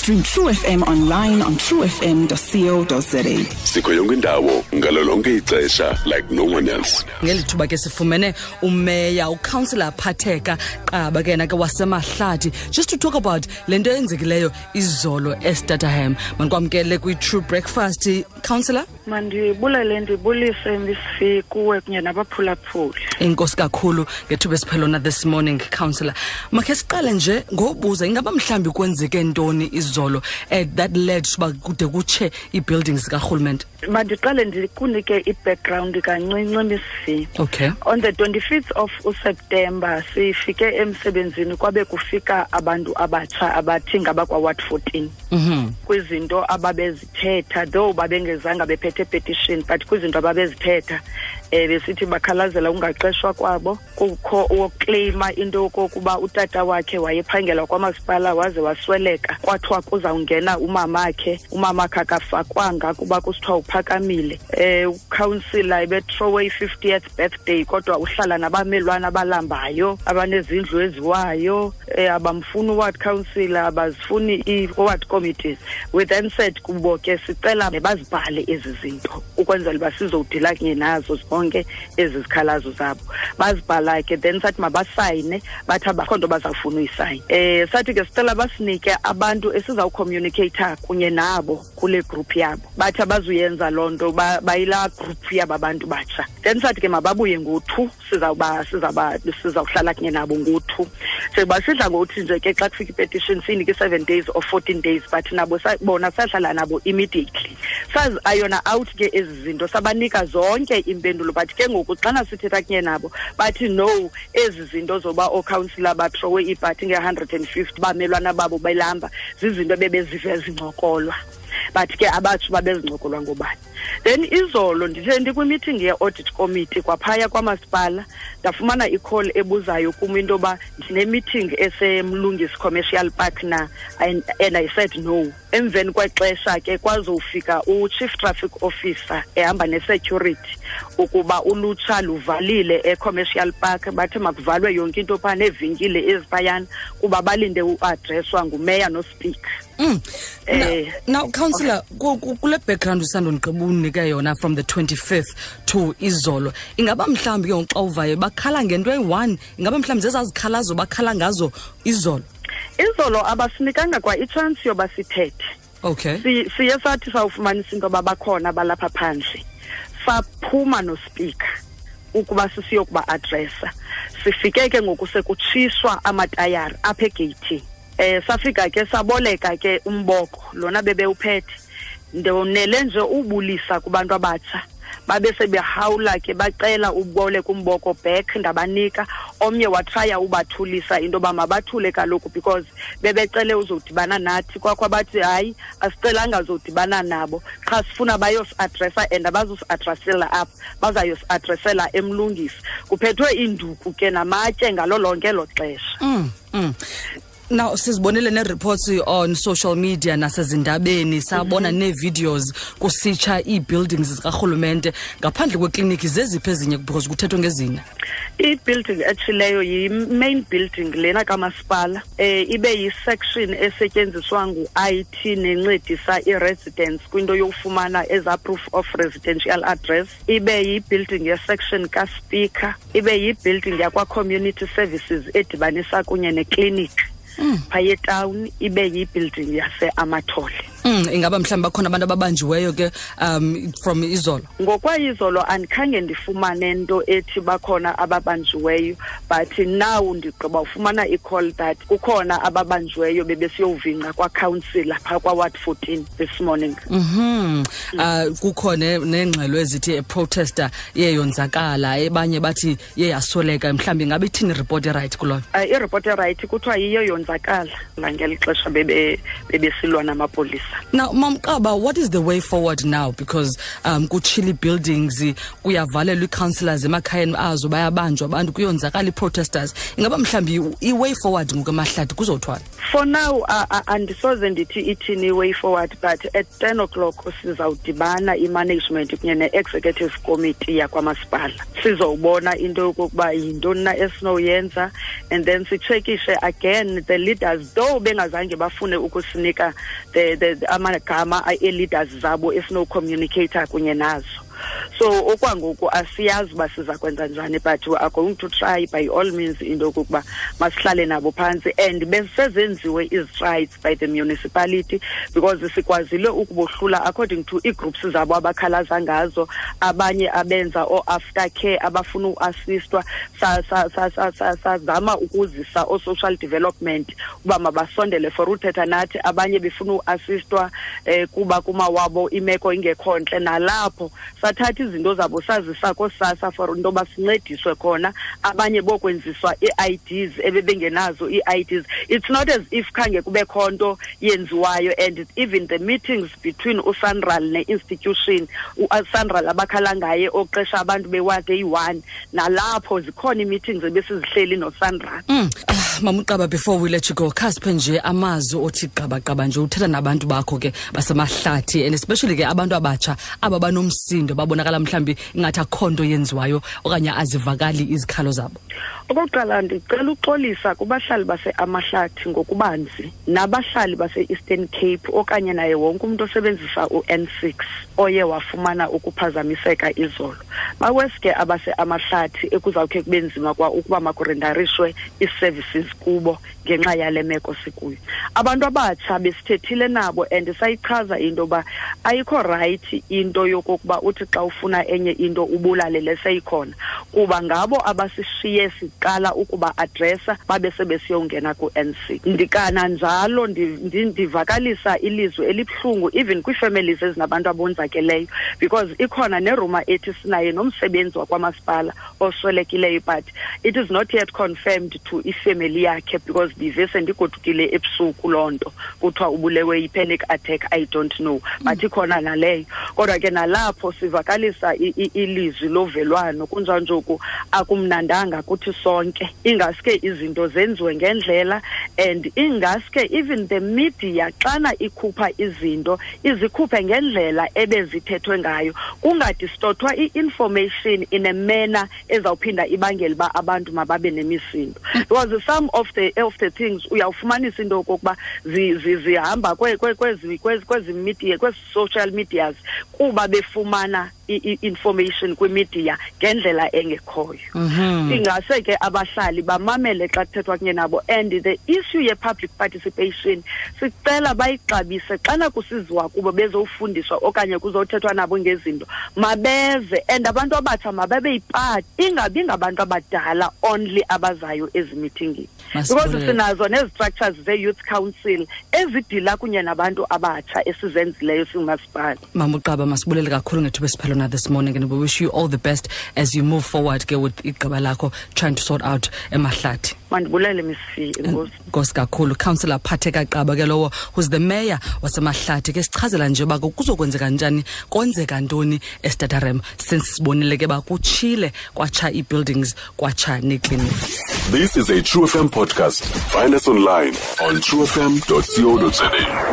Stream True FM online on truefm.co.za. sikho yonke indawo ngalo lonke ixesha like no one else. Ngeli thuba ke sifumene umeya ucouncillor phatheka qaba ke yena ke wasemahlathi. Just to talk about le nto eyenzekileyo izolo estataham manikwamkele kwi-true breakfast councillor mandibulele ndibulise misifi kuwe kunye nabaphulaphuli. Inkosi kakhulu ngethuba esiphelona this morning councillor makhe siqale nje ngobuza ingaba mhlawumbi kwenzeke ntoni izolo eh, that led uba kude kutshe ii-buildings zikarhulumente mandiqale ndikunike i-background kancinci misifi okay. On the 25th of useptemba sifike emsebenzini kwabe kufika abantu abatsha abathi ngabakwaward 14 mhm. Kwizinto ababezithetha though babengezanga bephethe petition but kwizinto ababezithetha um besithi bakhalazela ungaqeshwa kwabo. Kukho wokleyima into yokokuba utata wakhe wayephangela kwamasipala waze wasweleka. Kwathiwa kuzawungena umamakhe umamakhe akafakwanga kuba kusithiwa uphakamile. Um ucouncillor ebetrowe i-fiftieth birthday kodwa uhlala nabamelwane abalambayo abanezindlu eziwayo. Um abamfuni uward councillor abazifuni i-ward committees. We then said kubo ke sicela bazibhale ezi zinto ukwenzela uba sizowudila kunye nazo zonke ezi zikhalazo zabo. Bazibhala ke then sathi mabasayine bathi abakho nto bazawufuna uyisayina. Um sathi ke sicela basinike abantu esizawucommunicata kunye nabo kule group yabo. Bathi abazuyenza loo nto ba- bayilaa group yaba bantu batsha. Then sathi ke mababuye ngo-two sizawuba sizawuba sizawuhlala kunye nabo ngo-two sekuba sidla ngokuthi nje ke xa kufika ipetition siyinike i-seven days or fourteen days but nabo sa- bona sahlala nabo immediately. Sazi ayona out ke ezi zinto sabanika zonke impendulo but ke ngoku xana sithetha kunye nabo bathi no ezi zinto zoba oocouncillor batrowe ibhathi nge-hundred and fifty bamelwana babo belamba zizinto bebezive zincokolwa but ke abatsho babezincokolwa ngobani. Then izolo ndithe ndikwimithingi ye-audit committee kwaphaya kwamasipala ndafumana icall ebuzayo kum into yoba ndinemithingi esemlungisi commercial park na and, and i said no. Emveni kwexesha ke kwazofika uchief traffic officer ehamba nesecurity ukuba ulutsha luvalile e-commercial park bathe makuvalwe yonke into phaa neevenkile eziphayana kuba balinde uadreswa ngumeya nospika Mm. Eh, now councillor ku- ku- kule background usandondigqiba unike yona from the 25th to izolo. Ingaba mhlawumbi ke ngoku xa uvayo bakhala ngento eyi-one? Ingaba mhlawumbi zezazikhalazo bakhala ngazo izolo? Izolo abasinikanga kwa itshansi yoba sithethe. Okay. Si- sathi sawufumanisa into yoba bakhona balapha phandle. Saphuma nospika ukuba sisiyokuba adressa sifike ke ngoku sekutshiswa amatayari apha egeyithini um safika ke saboleka ke umboko lona bebewuphethe. Ndonele nje ubulisa kubantu abatsha. Babe sebehawula ke bacela uboleka umboko back ndabanika. Omnye watraya ubathulisa into yoba mabathule kaloku because bebecele uzodibana nathi. Kwakho abathi hayi asicelanga uzodibana nabo. Qha sifuna bayosiadresa and abazosiadresela apha. Bazayosiadresela emlungisi. Kuphethwe iinduku ke namatye ngalo lonke elo xesha. Mm, mm. Now sizibonele nee-reports on social media nasezindabeni. Sabona nee-videos kusitsha ii-buildings zikarhulumente ngaphandle kwekliniki zeziphi ezinye because kuthethwe ngezinye. I-building etshileyo yi-main building lena kamasipala. Um ibe yi-section esetyenziswa ngu-i t nencedisa i-residence kwinto yokufumana eza proof of residential address. Ibe yi-building ye-section kaspika ibe yi-building yakwa-community services edibanisa kunye nekliniki phaya etawuni ibe yi-building yase-amathole mm, ingaba mhlawumbi bakhona abantu ababanjiweyo ke um from izolo? Ngokwayizolo andikhange ndifumane nto ethi bakhona ababanjiweyo but now ndigqiba ufumana i-call that kukhona ababanjiweyo bebesiyovinqa kwacouncillor phaa kwaward 14 this morning. Mhm. Uh kukho ne- neengxelo ezithi eprotester yeyonzakala ebanye bathi yeyasweleka mhlawumbi ingaba ithini report erayithi kuloyo? Uh, iripoti erayithi kuthiwa yiyo yonzakala ngeli xesha bebe- bebesilwa namapolisa now mamqaba what is the way forward now? Because um kuchili buildings kuyavalelwa ii-councillors emakhayeni azo bayabanjwa abantu kuyonzakala ii-protesters. Ingaba mhlawumbi i-way forward ngokwemahlathi kuzothwala for now uh, uh, andisoze ndithi ithini i-way forward but at 10 o'clock sizawudibana i-management kunye ne-executive committee yakwamasipala. Sizowubona into yokokuba yintoni na esinoyenza and then sitshekishe again the leaders though bengazange bafune ukusinika the, the, ama-leaders zabo esinocommunicata kunye nazo. So okwangoku asiyazi uba siza kwenza njani but we are going to try by all means into yokokuba masihlale nabo phantsi and besezenziwe izitrides by the municipality because sikwazile ukubohlula according to ii-groups zabo abakhalaza ngazo abanye abenza oo-after care abafuna uasistwa sazama ukuzisa oo-social development uba mabasondele for uthetha nathi abanye befuna uasistwa um kuba kumawabo imeko ingekho ntle nalapho. Sathatha izinto zabo sazisa koosasa for into yoba sincediswe khona. Abanye bokwenziswa ii-ids ebebengenazo ii-ids it's not as if khange kubekho nto yenziwayo and even the meetings between usanral ne-institution usanral abakhala ngaye oqesha abantu bewadi eyi-one nalapho zikhona ii-meetings ebesizihleli nosanral mm. uh, mamuqaba before we let you go khasiphe nje amazwi othi qabaqaba nje uthetha nabantu bakho ke basemahlathi and especially ke abantu abatsha aba banomsindo babonakala mhlawumbi ingathi akho nto yenziwayo okanye azivakali izikhalo zabo? Okokuqala ndicela uxolisa kubahlali base-amahlathi ngokubanzi nabahlali base-eastern cape okanye naye wonke umntu osebenzisa u-n six oye wafumana ukuphazamiseka izolo. Baweske abaseamahlathi ekuzawukhe kube nzima kwa ukuba makurendarishwe ii-services kubo ngenxa yale meko sikuyo. Abantu abatsha besithethile nabo and sayichaza into yoba ayikho rayithi into yokokuba uthi xa ufuna enye into ubulale leseyikhona kuba ngabo abasishiye siqala ukuba adresa babe sebesiyongena ku-nc ndikana njalo ndivakalisa ilizwi elibuhlungu even kwii-families ezinabantu abonzakeleyo because ikhona neruma ethi sinaye nomsebenzi wakwamasipala oswelekileyo but it is not yet confirmed to ifemeli yakhe because ndive sendigodukile ebusuku loo nto. Kuthiwa ubulewe yi-panic attack i don't know. But ikhona naleyo. Kodwa ke nalapho sivakalisa ilizwi lovelwano kunjanjoku akumnandanga kuthi sonke. Ingaske izinto zenziwe ngendlela and ingaske even the media xana ikhupha izinto izikhuphe ngendlela ebezithethwe ngayo kungadistothwa i-information in a manner ezawuphinda ibangela uba abantu mababe nemisindo. Because some of the of the things uyawufumanisa into yokokuba zihamba kwezi media kwezi social medias kuba befumana i-information kwimidiya ngendlela engekhoyo. Ingase ke abahlali bamamele xa kuthethwa kunye nabo and the issue ye-public participation sicela bayixabise xana kusiziwa kubo bezofundiswa okanye kuzothethwa nabo ngezinto mabeze and abantu abatsha mababe yipati ingabi ngabantu abadala only abazayo ezimithingini because sinazo nezi-structures ze-youth council ezidila kunye nabantu abatsha esizenzileyo singumasipala mamuqaba masibulele kakhulu ngethuba esiphelo na this morning and we wish you all the best as you move forward ke with igqaba trying to sort out emahlathi mandibulele misi enkosi mm, nkosi kakhulu councillor phatheka qaba ke lowo who's the mayor wasemahlathi ke sichazela nje uba kuzokwenzeka njani konzeka ntoni estatarem since sibonile ke uba kutshile kwatsha ii-buildings kwatsha neekliniki This is a True FM podcast. Find us online on truefm.co.za.